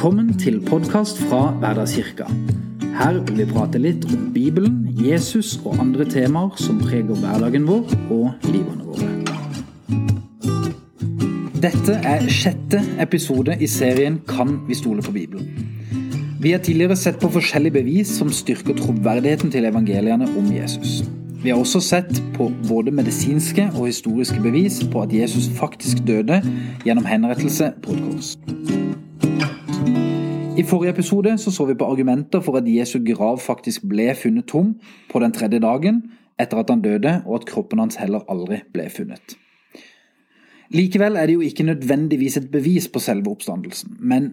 Velkommen til podkast fra Hverdagskirka. Her vil vi prate litt om Bibelen, Jesus og andre temaer som preger hverdagen vår og livene våre. Dette er sjette episode i serien Kan vi stole på Bibelen? Vi har tidligere sett på forskjellige bevis som styrker troverdigheten til evangeliene om Jesus. Vi har også sett på både medisinske og historiske bevis på at Jesus faktisk døde gjennom henrettelse på et kors. I forrige episode så, så vi på argumenter for at Jesu grav faktisk ble funnet tom på den tredje dagen etter at han døde, og at kroppen hans heller aldri ble funnet. Likevel er det jo ikke nødvendigvis et bevis på selve oppstandelsen, men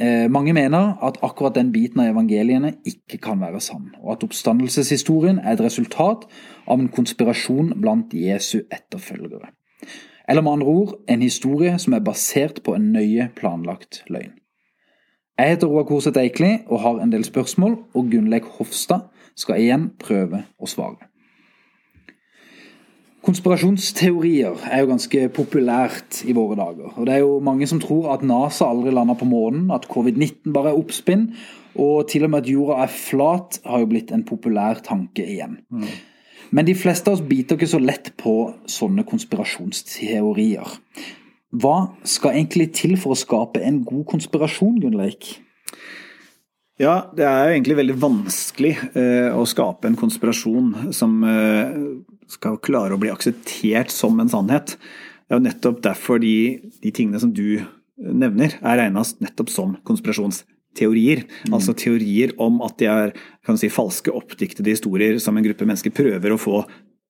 eh, mange mener at akkurat den biten av evangeliene ikke kan være sann, og at oppstandelseshistorien er et resultat av en konspirasjon blant Jesu etterfølgere. Eller med andre ord en historie som er basert på en nøye planlagt løgn. Jeg heter Roar Korset Eikli og har en del spørsmål, og Gunnleik Hofstad skal igjen prøve å svare. Konspirasjonsteorier er jo ganske populært i våre dager. og Det er jo mange som tror at NASA aldri landa på månen, at covid-19 bare er oppspinn, og til og med at jorda er flat, har jo blitt en populær tanke igjen. Mm. Men de fleste av oss biter ikke så lett på sånne konspirasjonsteorier. Hva skal egentlig til for å skape en god konspirasjon, Gunnleik? Ja, det er jo egentlig veldig vanskelig eh, å skape en konspirasjon som eh, skal klare å bli akseptert som en sannhet. Det er jo nettopp derfor de, de tingene som du nevner, er regna nettopp som konspirasjonsteorier. Mm. Altså teorier om at de er si, falske, oppdiktede historier som en gruppe mennesker prøver å få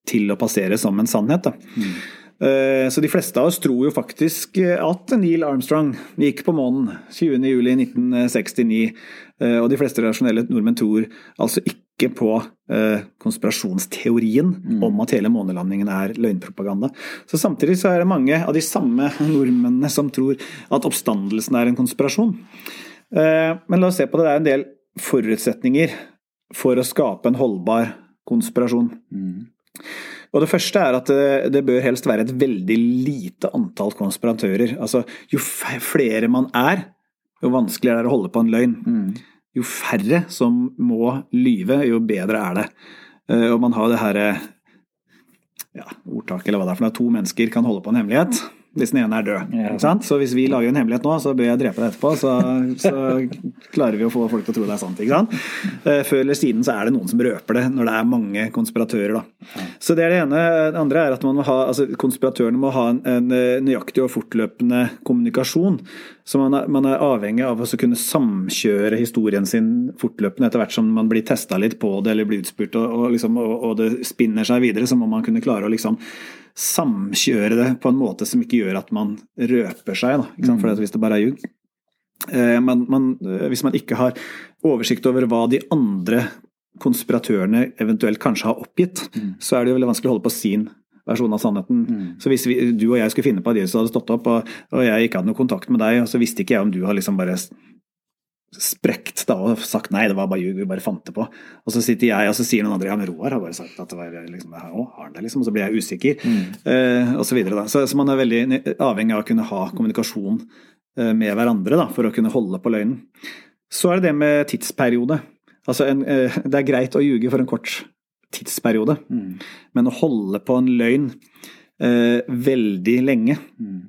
til å passere som en sannhet. Mm. Eh, så de fleste av oss tror jo faktisk at Neil Armstrong gikk på månen 20.07.1969. Eh, og de fleste rasjonelle nordmenn tror altså ikke på eh, konspirasjonsteorien mm. om at hele månelandingen er løgnpropaganda. Så samtidig så er det mange av de samme nordmennene som tror at oppstandelsen er en konspirasjon. Men la oss se på det. Det er en del forutsetninger for å skape en holdbar konspirasjon. Mm. Og Det første er at det, det, bør helst være et veldig lite antall konspiratører. Altså, Jo flere man er, jo vanskeligere er det å holde på en løgn. Mm. Jo færre som må lyve, jo bedre er det. Eh, og man har det herre ja, ordtaket, eller hva det er for noe, to mennesker kan holde på en hemmelighet hvis den ene er død. Ja. Så hvis vi lager en hemmelighet nå, så bør jeg drepe deg etterpå, så, så klarer vi å få folk til å tro det er sant. ikke sant? Eh, før eller siden så er det noen som røper det, når det er mange konspiratører. da. Så det er det ene. Det andre er at man må ha, altså konspiratørene må ha en, en eh, nøyaktig og fortløpende kommunikasjon. Så man er, man er avhengig av å kunne samkjøre historien sin fortløpende etter hvert som man blir testa litt på det eller blir utspurt, og, og, liksom, og, og det spinner seg videre, så må man kunne klare å liksom samkjøre det på en måte som ikke gjør at man røper seg. Da, For hvis det bare er ljug. Eh, men, men, eh, hvis man ikke har oversikt over hva de andre konspiratørene eventuelt kanskje har oppgitt, mm. så er det jo veldig vanskelig å holde på sin versjon av sannheten. Mm. Så hvis vi, du og jeg skulle finne på at Jesus hadde stått opp, og, og jeg ikke hadde noe kontakt med deg, så visste ikke jeg om du har liksom bare sprekt da og sagt nei, det var bare ljug, vi bare fant det på. Og så sitter jeg og så sier noen andre ja, men Roar har bare sagt at det var liksom, å, har det liksom? Og så blir jeg usikker, mm. eh, og så videre. Da. Så, så, man er veldig avhengig av å kunne ha kommunikasjon eh, med hverandre da, for å kunne holde på løgnen. Så er det det med tidsperiode. Altså en, eh, det er greit å ljuge for en kort tidsperiode, mm. men å holde på en løgn eh, veldig lenge, mm.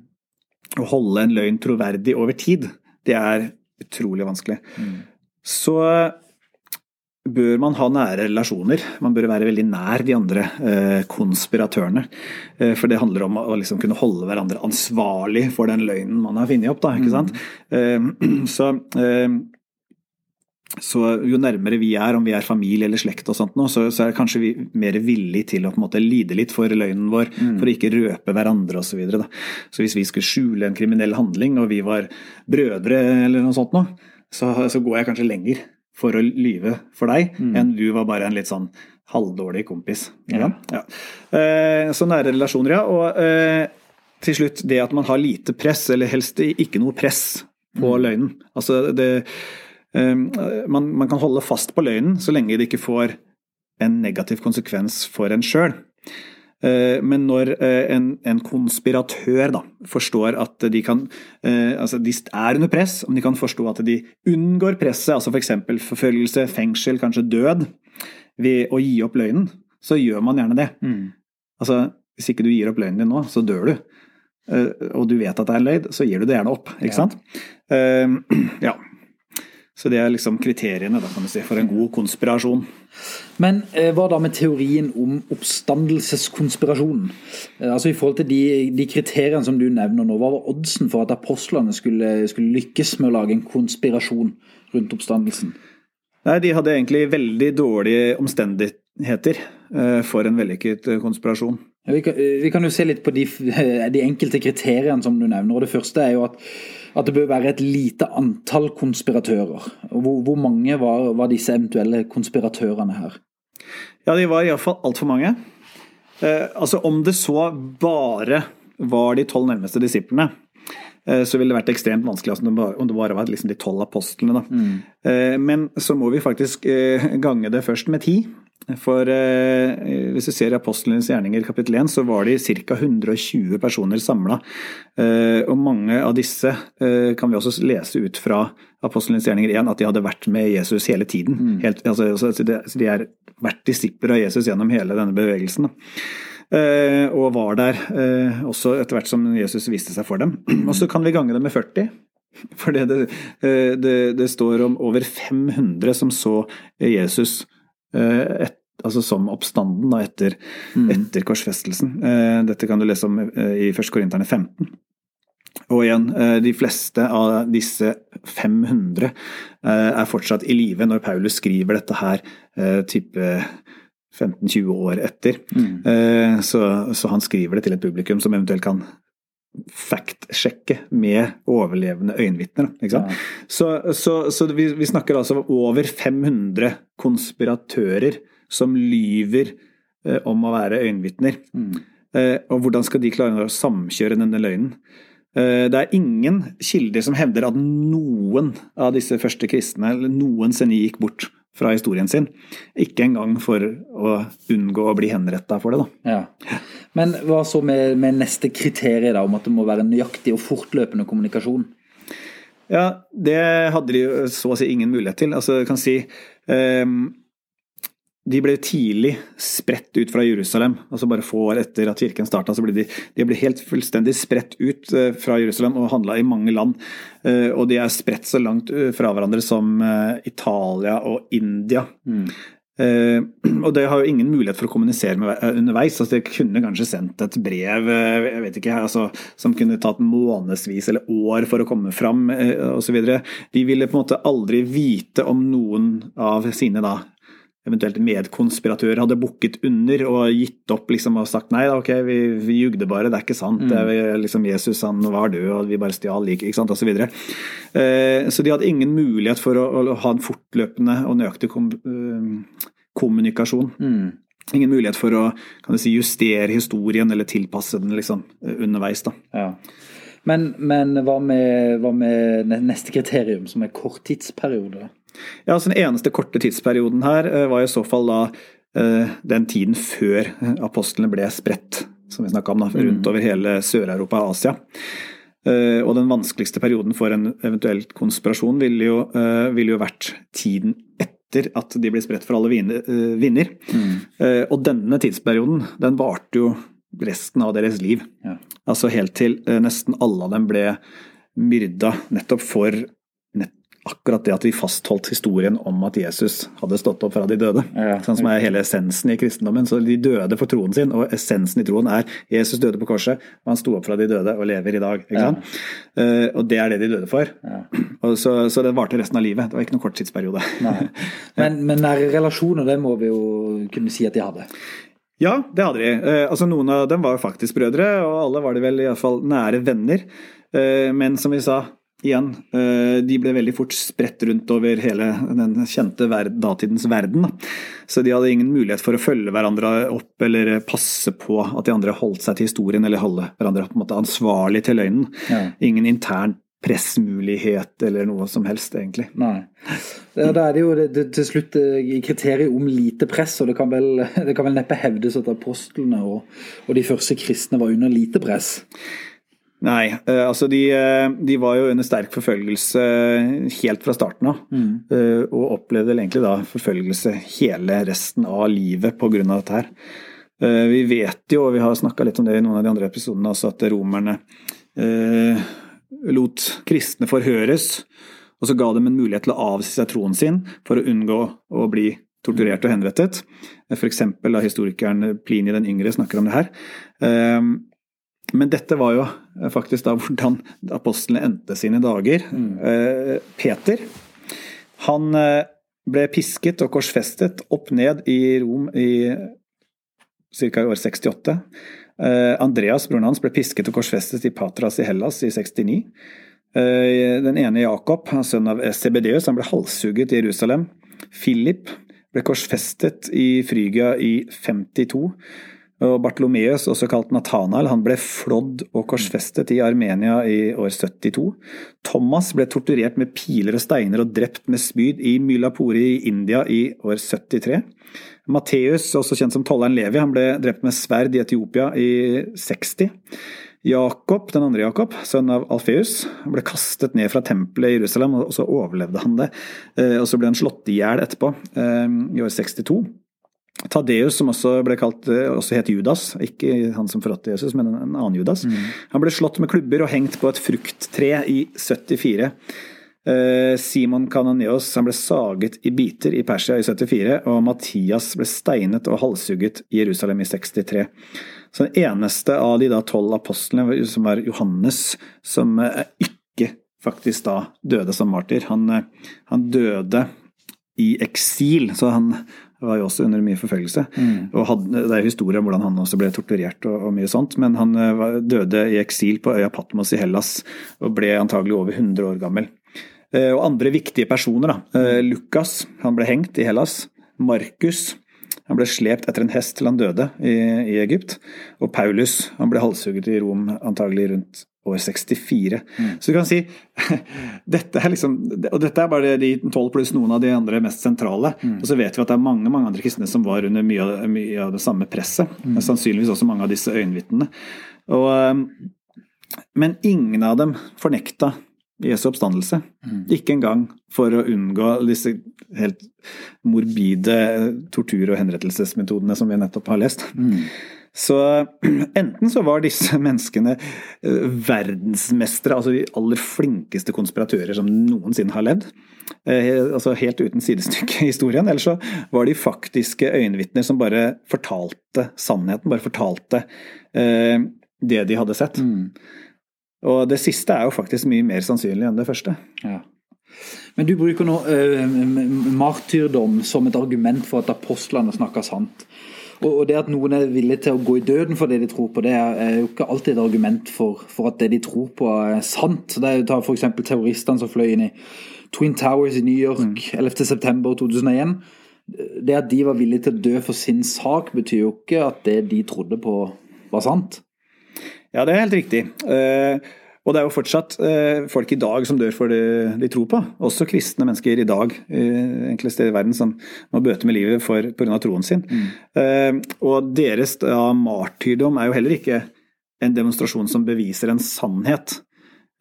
å holde en løgn troverdig over tid, det er utrolig vanskelig. Mm. Så bør man ha nære relasjoner. Man bør være veldig nær de andre eh, konspiratørene. Eh, for det handler om å liksom kunne holde hverandre ansvarlig for den løgnen man har funnet opp. Da, ikke mm. sant? Mm. eh, så, jo nærmere vi er, om vi er familie eller slekt, og sånt nå, så, så er kanskje vi mer villig til å på en måte lide litt for løgnen vår, mm. for å ikke røpe hverandre osv. Så, videre, så hvis vi skulle skjule en kriminell handling, og vi var brødre eller noe sånt nå, så, så går jeg kanskje lenger for å lyve for deg mm. enn du var bare en litt sånn halvdårlig kompis. Ja. Ja. Eh, så nære relasjoner, ja. Og eh, til slutt det at man har lite press, eller helst ikke noe press på mm. løgnen. Altså det man, man, kan holde fast på løgnen så lenge det ikke får en negativ konsekvens for en sjøl. Men når en, en konspiratør da, forstår at de kan altså De er under press, om de kan forstå at de unngår presset, altså f.eks. For forfølgelse, fengsel, kanskje død, ved å gi opp løgnen, så gjør man gjerne det. Mm. Altså, Hvis ikke du gir opp løgnen din nå, så dør du. Og du vet at det er løgn, så gir du det gjerne opp. ikke ja. sant? Uh, ja. Så det er liksom kriteriene da, kan si, for en god konspirasjon. Men eh, hva da med teorien om oppstandelseskonspirasjonen? Eh, altså I forhold til de, de, kriteriene som du nevner nå, hva var oddsen for at apostlene skulle, skulle, lykkes med å lage en konspirasjon rundt oppstandelsen? Nei, De hadde egentlig veldig dårlige omstendigheter eh, for en vellykket konspirasjon. konspirasjon. Vi kan, eh, vi kan, jo se litt på de, de enkelte kriteriene som du nevner. og Det første er jo at at det bør være et lite antall konspiratører. Hvor, hvor mange var, var, disse eventuelle konspiratørene her? Ja, de var iallfall altfor mange. Eh, altså Om det så bare var de tolv nærmeste disiplene, eh, så ville det vært ekstremt vanskelig altså, om det bare var liksom de tolv apostlene. Mm. Eh, men så må vi faktisk eh, gange det først med ti. For eh, hvis du ser i Apostlenes gjerninger kapittel 1, så var de ca. 120 personer samla. Eh, og mange av disse eh, kan vi også lese ut fra Apostlenes gjerninger 1 at de hadde vært med Jesus hele tiden. Mm. Helt, altså, altså de, de har vært disipler av Jesus gjennom hele denne bevegelsen. Eh, og var der eh, også etter hvert som Jesus viste seg for dem. Og så kan vi gange det med 40. For det, eh, det, det, står om over 500 som så Jesus et, altså som oppstanden da, etter, mm. etter, korsfestelsen. Eh, dette kan du lese om eh, i 1. Korinterne 15. Og igjen, eh, de fleste av disse 500 er fortsatt i live når Paulus skriver dette her type 15-20 år etter. Mm. Så, så, han skriver det til et publikum som eventuelt kan fact-sjekke med overlevende øyenvitner. Ja. Så, så, så vi, vi, snakker altså om over 500 konspiratører som lyver eh, om å være øyenvitner. Mm. Eh, og hvordan skal de klare å samkjøre denne løgnen? Eh, det er ingen kilder som hevder at noen av disse første kristne eller noensinne gikk bort fra historien sin. Ikke engang for å unngå å bli henretta for det, da. Ja. Men hva så med, med neste kriterium, da, om at det må være nøyaktig og fortløpende kommunikasjon? Ja, det hadde de så å si ingen mulighet til. Altså, jeg kan si um, de ble tidlig spredt ut fra Jerusalem. altså Bare få år etter at kirken starta, så ble de, de ble helt fullstendig spredt ut eh, fra Jerusalem og handla i mange land. Eh, og de er spredt så langt eh, fra hverandre som Italia og India. Mm. Og det har jo ingen mulighet for å kommunisere med underveis. altså De kunne kanskje sendt et brev jeg vet ikke, altså, som kunne tatt månedsvis eller år for å komme fram osv. De ville på en måte aldri vite om noen av sine da eventuelt medkonspiratører hadde bukket under og gitt opp liksom, og sagt nei, ok, vi, vi jugde bare, det er ikke sant. Mm. Det er, liksom, Jesus han var død, og vi bare stjal liket, ikke sant, osv. Så, eh, så de hadde ingen mulighet for å, å ha en fortløpende og nøyaktig kom, uh, kommunikasjon. Mm. Ingen mulighet for å kan du si, justere historien eller tilpasse den liksom, underveis. da. Ja. Men, men hva, med, hva, med, neste kriterium, som er korttidsperiode? Ja, altså Den eneste korte tidsperioden her eh, var i så fall da eh, den tiden før apostlene ble spredt, som vi snakka om, da, mm. rundt over hele Sør-Europa og Asia. Eh, og den vanskeligste perioden for en eventuell konspirasjon ville jo, ville jo vært tiden etter at de ble spredt for alle vinner. Mm. Og denne tidsperioden, den varte jo resten av deres liv. Ja. Altså helt til nesten alle av dem ble myrda nettopp for akkurat det at vi fastholdt historien om at Jesus hadde stått opp fra de døde. Ja. Sånn som er hele essensen i kristendommen. Så de døde for troen sin, og essensen i troen er Jesus døde på korset, og han sto opp fra de døde og lever i dag. Ja. Uh, og det er det de døde for. Ja. Så, så, det varte resten av livet. Det var ikke noen korttidsperiode. men, men nære relasjoner, det må vi jo kunne si at de hadde? Ja, det hadde de. Uh, altså Noen av dem var faktisk brødre, og alle var de vel iallfall nære venner. Uh, men som vi sa, igjen, eh, de ble veldig fort spredt rundt over hele den kjente datidens verden. Så de hadde ingen mulighet for å følge hverandre opp eller passe på at de andre holdt seg til historien eller holde hverandre på en måte ansvarlig til løgnen. Ja. Ingen intern pressmulighet eller noe som helst, egentlig. Nei. Da er det jo det, det, til slutt eh, kriteriet om lite press, og det kan vel, det kan vel neppe hevdes at apostlene og, og, de første kristne var under lite press? Nei, uh, altså de, de, var jo under sterk forfølgelse helt fra starten av. Mm. Og opplevde egentlig da forfølgelse hele resten av livet pga. dette her. Vi vet jo, og vi har snakka litt om det i noen av de andre episodene også, at romerne lot kristne forhøres, og så ga dem en mulighet til å avsi seg troen sin for å unngå å bli torturert og henrettet. F.eks. historikeren Plini den yngre snakker om det her. Ehm, men dette var jo faktisk da hvordan apostlene endte sine dager. Mm. Eh, Peter, han eh, ble pisket og korsfestet opp ned i Rom i ca. i år 68. Eh, Andreas, broren hans, ble pisket og korsfestet i Patras i Hellas i 69. Eh, den ene Jakob, sønn av Sebedeus, han ble halshugget i Jerusalem. Philip ble korsfestet i Frygia i 52. Og Bartlomeus, også kalt Nathanael, han ble flådd og korsfestet i Armenia i år 72. Thomas ble torturert med piler og steiner og drept med spyd i Mylapore i India i år 73. Matteus, også kjent som tolleren Levi, han ble drept med sverd i Etiopia i 60. Jakob, den andre Jakob, sønn av Alfeus, ble kastet ned fra tempelet i Jerusalem, og så overlevde han det. Eh, og så ble han slått i hjel etterpå, eh, i år 62. Tadeus, som også ble kalt, eh, også het Judas, ikke han som forrådte Jesus, men en annen Judas. Mm. Han ble slått med klubber og hengt på et frukttre i 74. Eh, Simon Kananeos han ble saget i biter i Persia i 74, og Matias ble steinet og halshugget i Jerusalem i 63. Så den eneste av de da tolv apostlene, som var Johannes, som eh, ikke faktisk da døde som martyr. Han, han døde i eksil, så han var jo også under mye forfølgelse. Mm. Og hadde, det er historie om hvordan han også ble torturert og, og mye sånt. Men han var, døde i eksil på øya Patmos i Hellas og ble antagelig over 100 år gammel. Eh, og andre viktige personer, da. Eh, Lukas, han ble hengt i Hellas. Markus, han ble slept etter en hest til han døde i, i Egypt. Og Paulus, han ble halshugget i Rom antagelig rundt år 64. Mm. Så du kan si dette er liksom, Og dette er bare de tolv pluss noen av de andre mest sentrale. Mm. Og så vet vi at det er mange mange andre kristne som var under mye av, mye av det samme presset. Mm. Sannsynligvis også mange av disse øyenvitnene. Um, men ingen av dem fornekta Jesu oppstandelse. Mm. Ikke engang for å unngå disse helt morbide tortur- og henrettelsesmetodene som vi nettopp har lest. Mm. Så enten så var disse menneskene eh, verdensmestere, altså de aller flinkeste konspiratører som noensinne har levd. Eh, altså helt uten sidestykke i historien. Eller så var de faktiske øyenvitner som bare fortalte sannheten, bare fortalte eh, det de hadde sett. Mm. Og det siste er jo faktisk mye mer sannsynlig enn det første. Ja. Men du bruker nå uh, martyrdom som et argument for at apostlene snakker sant. Og det at noen er villig til å gå i døden for det de tror på, det er jo ikke alltid et argument for, for at det de tror på er sant. Det er Ta f.eks. terroristene som fløy inn i Twin Towers i New York mm. 11.9.2001. Det at de var villige til å dø for sin sak, betyr jo ikke at det de trodde på, var sant. Ja, det er helt riktig. Uh, og det er jo fortsatt eh, folk i dag som dør for det de tror på. Også kristne mennesker i dag eh, enkelte steder i verden som må bøte med livet pga. troen sin. Mm. Eh, og deres ja, martyrdom er jo heller ikke en demonstrasjon som beviser en sannhet,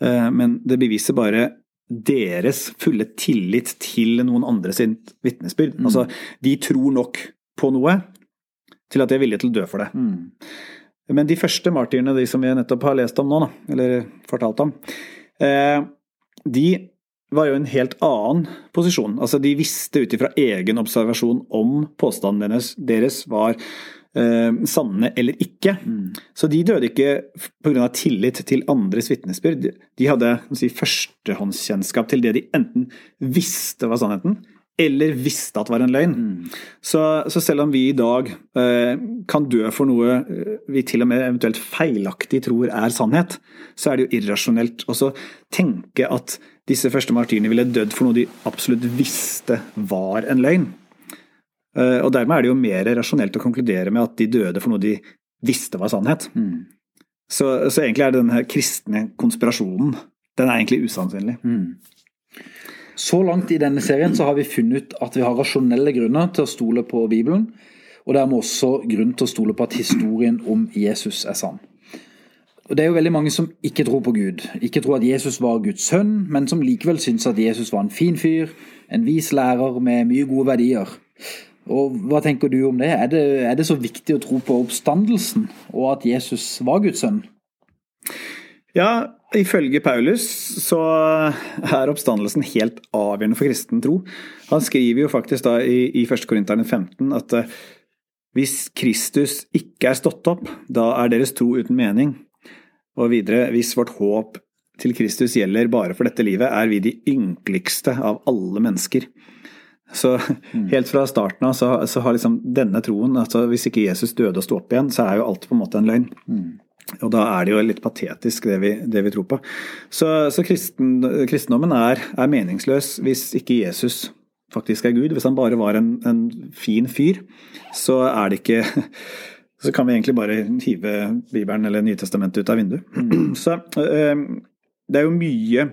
eh, men det beviser bare deres fulle tillit til noen andre sitt vitnesbyrd. Mm. Altså, de tror nok på noe til at de er villige til å dø for det. Mm. Men de første martyrene, de som vi nettopp har lest om nå, eller fortalt om, eh, de var jo en helt annen posisjon. Altså, de visste ut ifra egen observasjon om påstandene deres, deres var eh, sanne eller ikke. Mm. Så de døde ikke pga. tillit til andres vitnesbyrd. De hadde si, førstehåndskjennskap til det de enten visste var sannheten, eller visste at det var en løgn. Mm. Så, så, selv om vi i dag eh, kan dø for noe eh, vi til og med eventuelt feilaktig tror er sannhet, så er det jo irrasjonelt å tenke at disse første martyrene ville dødd for noe de absolutt visste var en løgn. Eh, og dermed er det jo mer rasjonelt å konkludere med at de døde for noe de visste var sannhet. Mm. Så, så, egentlig er det denne kristne konspirasjonen den er egentlig usannsynlig. Så langt i denne serien så har vi funnet ut at vi har rasjonelle grunner til å stole på Bibelen, og dermed også grunn til å stole på at historien om Jesus er sann. Og Det er jo veldig mange som ikke tror på Gud, ikke tror at Jesus var Guds sønn, men som likevel syns at Jesus var en fin fyr, en vis lærer med mye gode verdier. Og Hva tenker du om det? Er det, er det så viktig å tro på oppstandelsen, og at Jesus var Guds sønn? Ja, ifølge Paulus så er oppstandelsen helt avgjørende for kristen tro. Han skriver jo faktisk da i, i 1. Korinterne 15 at eh, hvis Kristus ikke er stått opp, da er deres tro uten mening. Og videre, hvis vårt håp til Kristus gjelder bare for dette livet, er vi de ynkeligste av alle mennesker. Så helt fra starten av så, så har liksom denne troen altså Hvis ikke Jesus døde og sto opp igjen, så er jo alt på en måte en løgn. Og da er det jo litt patetisk, det vi, det vi tror på. Så, så kristen, kristendommen er, er, meningsløs hvis ikke Jesus faktisk er Gud. Hvis han bare var en, en fin fyr, så er det ikke så kan vi egentlig bare hive Bibelen eller Nytestamentet ut av vinduet. Så det er jo mye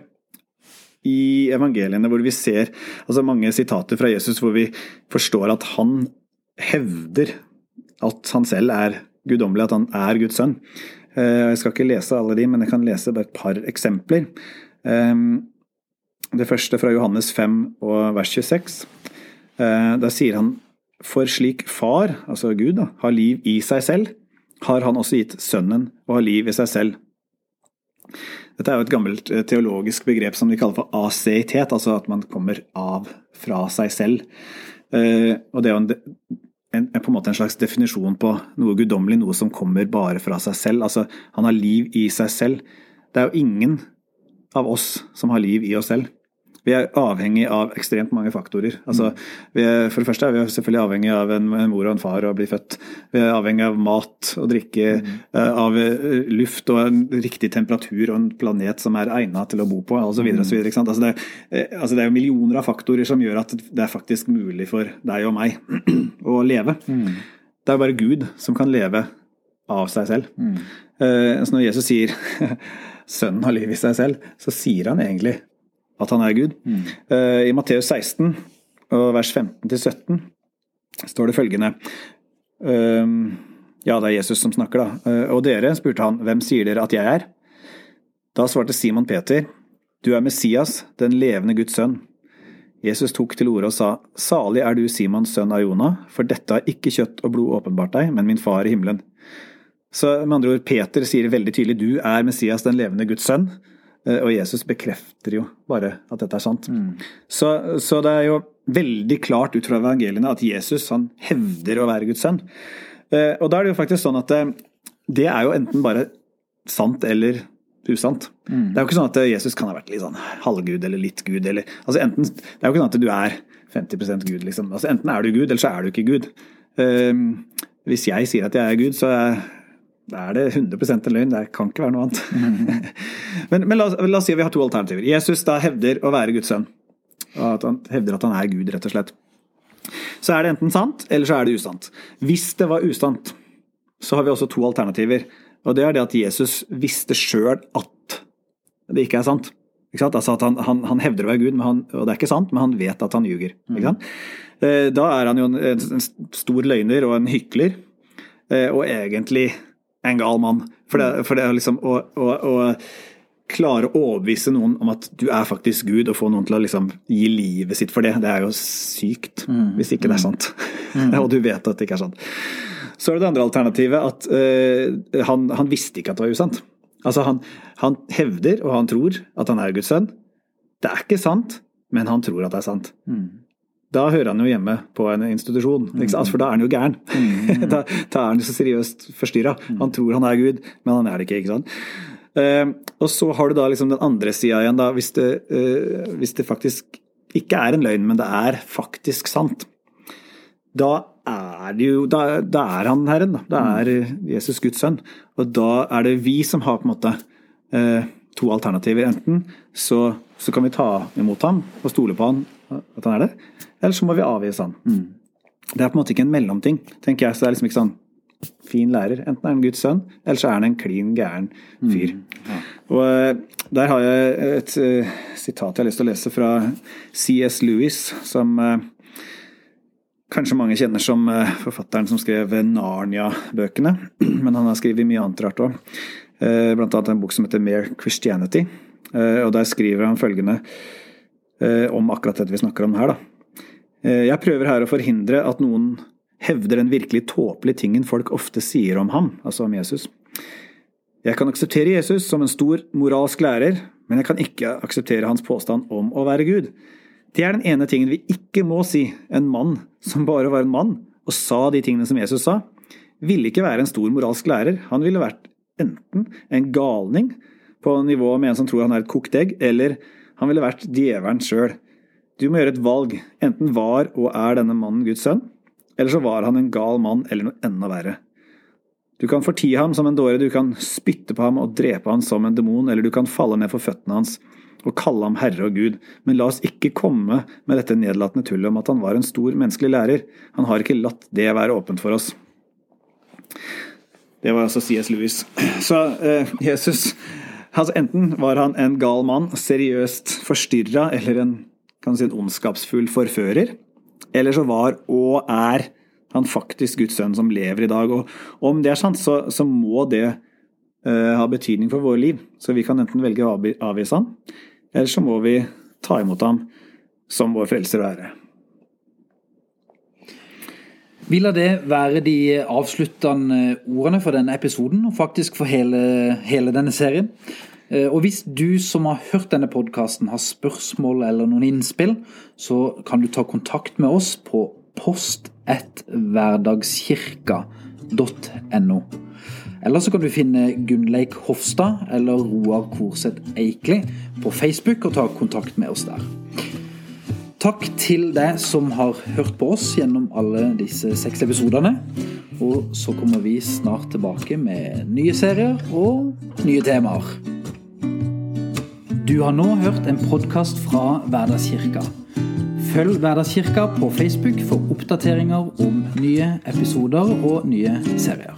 i evangeliene hvor vi ser altså mange sitater fra Jesus hvor vi forstår at han hevder at han selv er guddommelig, at han er Guds sønn. Jeg skal ikke lese alle de, men jeg kan lese bare et par eksempler. Det første fra Johannes 5 og vers 26. Da sier han for slik far, altså Gud, da, har liv i seg selv, har han også gitt sønnen å ha liv i seg selv. Dette er jo et gammelt teologisk begrep som de kaller for aseitet, altså at man kommer av fra seg selv. Og det er jo en, en, på en måte en slags definisjon på noe guddommelig, noe som kommer bare fra seg selv. Altså, han har liv i seg selv. Det er jo ingen av oss som har liv i oss selv. Vi er avhengig av ekstremt mange faktorer. Altså, er, for det første er vi selvfølgelig avhengig av en, en, mor og en far å bli født. Vi er avhengig av mat og drikke, mm. av luft og en riktig temperatur og en planet som er egnet til å bo på osv. Mm. Altså, det, altså, det er jo millioner av faktorer som gjør at det er faktisk mulig for deg og meg å leve. Mm. Det er jo bare Gud som kan leve av seg selv. Mm. Så når Jesus sier sønnen har liv i seg selv, så sier han egentlig at han er Gud. Mm. I Matteus 16, vers 15-17, står det følgende Ja, det er Jesus som snakker, da. Og dere, spurte han, hvem sier dere at jeg er? Da svarte Simon Peter, du er Messias, den levende Guds sønn. Jesus tok til orde og sa, Salig er du Simons sønn av Jonah, for dette har ikke kjøtt og blod åpenbart deg, men min far i himmelen. Så med andre ord, Peter sier veldig tydelig, du er Messias, den levende Guds sønn. Og Jesus bekrefter jo bare at dette er sant. Mm. Så, så, det er jo veldig klart ut fra evangeliene at Jesus han hevder å være Guds sønn. Og da er det jo faktisk sånn at det, det er jo enten bare sant eller usant. Mm. Det er jo ikke sånn at Jesus kan ha vært litt sånn halvgud eller litt gud. Eller, altså enten, det er jo ikke sånn at du er 50% Gud, liksom. Altså enten er du Gud, eller så er du ikke Gud. Um, hvis jeg sier at jeg er Gud, så er da er det 100 en løgn. Det kan ikke være noe annet. men, men la, la, oss si at vi har to alternativer. Jesus da hevder å være Guds sønn. At han hevder at han er Gud, rett og slett. Så er det enten sant, eller så er det usant. Hvis det var usant, så har vi også to alternativer. Og det er det at Jesus visste sjøl at det ikke er sant. Ikke altså at han, han, han, hevder å være Gud, han, og det er ikke sant, men han vet at han ljuger. Mm. Da er han jo en, en, stor løgner og en hykler, eh, og egentlig en gal mann. For det, for det er liksom å, å, å klare å overbevise noen om at du er faktisk Gud, og få noen til å liksom gi livet sitt for det, det er jo sykt. Mm. Hvis ikke det er sant. Mm. og du vet at det ikke er sant. Så er det det andre alternativet at uh, han, han, visste ikke at det var usant. Altså han, han, hevder og han tror at han er Guds sønn. Det er ikke sant, men han tror at det er sant. Mm da hører han jo hjemme på en institusjon, for da er han jo gæren. Mm. da, da, er han jo så seriøst forstyrra. Mm. Han tror han er Gud, men han er det ikke. ikke sant? Uh, og så har du da liksom den andre sida igjen, da, hvis det, uh, hvis det, faktisk ikke er en løgn, men det er faktisk sant. Da er det jo Da, da er han Herren, da. Da er Jesus Guds sønn. Og da er det vi som har på en måte uh, to alternativer. Enten så, så kan vi ta imot ham og stole på han at han er det, eller så må vi avvise han. Mm. Det er på en måte ikke en mellomting, tenker jeg. Så det er liksom ikke sånn fin lærer. Enten er han Guds sønn, eller så er han en klin gæren fyr. Og eh, Der har jeg et uh, sitat jeg har lyst til å lese fra CS Lewis, som uh, kanskje mange kjenner som uh, forfatteren som skrev Narnia-bøkene. Men han har skrevet mye annet rart òg. Annet en bok som heter Mere Christianity. Og Der skriver han følgende om akkurat dette vi snakker om her. da. Jeg prøver her å forhindre at noen hevder den virkelig tåpelige tingen folk ofte sier om ham, altså om Jesus. Jeg kan akseptere Jesus som en stor moralsk lærer, men jeg kan ikke akseptere hans påstand om å være Gud. Det er den ene tingen vi ikke må si. En mann som bare var en mann, og sa de tingene som Jesus sa, ville ikke være en stor moralsk lærer. Han ville vært enten en galning på nivå med en som tror han er et kokt egg, eller han ville vært djevelen sjøl. Du må gjøre et valg. Enten var og er denne mannen Guds sønn, eller så var han en gal mann eller noe enda verre. Du kan fortie ham som en dåre, du kan spytte på ham og drepe ham som en demon, eller du kan falle ned for føttene hans og kalle ham herre og gud, men la oss ikke komme med dette nedlatende tullet om at han var en stor menneskelig lærer. Han har ikke latt det være åpent for oss. Det var altså C.S. Lewis. Så eh, Jesus altså Enten var han en gal mann, seriøst forstyrra, eller en, kan si, en ondskapsfull forfører. Eller så var og er han faktisk Guds sønn som lever i dag. Og om det er sant, så, så må det uh, ha betydning for våre liv. Så vi kan enten velge å avvise ham, eller så må vi ta imot ham som vår frelser og ære. Vi lar det være de avsluttende ordene for denne episoden, og faktisk for hele, hele denne serien. Eh, og hvis du som har hørt denne podkasten har spørsmål eller noen innspill, så kan du ta kontakt med oss på post1hverdagskirka.no. Eller så kan du finne Gunnleik Hofstad eller Roar Korseth Eikli på Facebook og ta kontakt med oss der. Takk til deg som har hørt på oss gjennom alle disse seks episodene. Og så kommer vi snart tilbake med nye serier og nye temaer. Du har nå hørt en podkast fra Hverdagskirka. Følg Hverdagskirka på Facebook for oppdateringer om nye episoder og nye serier.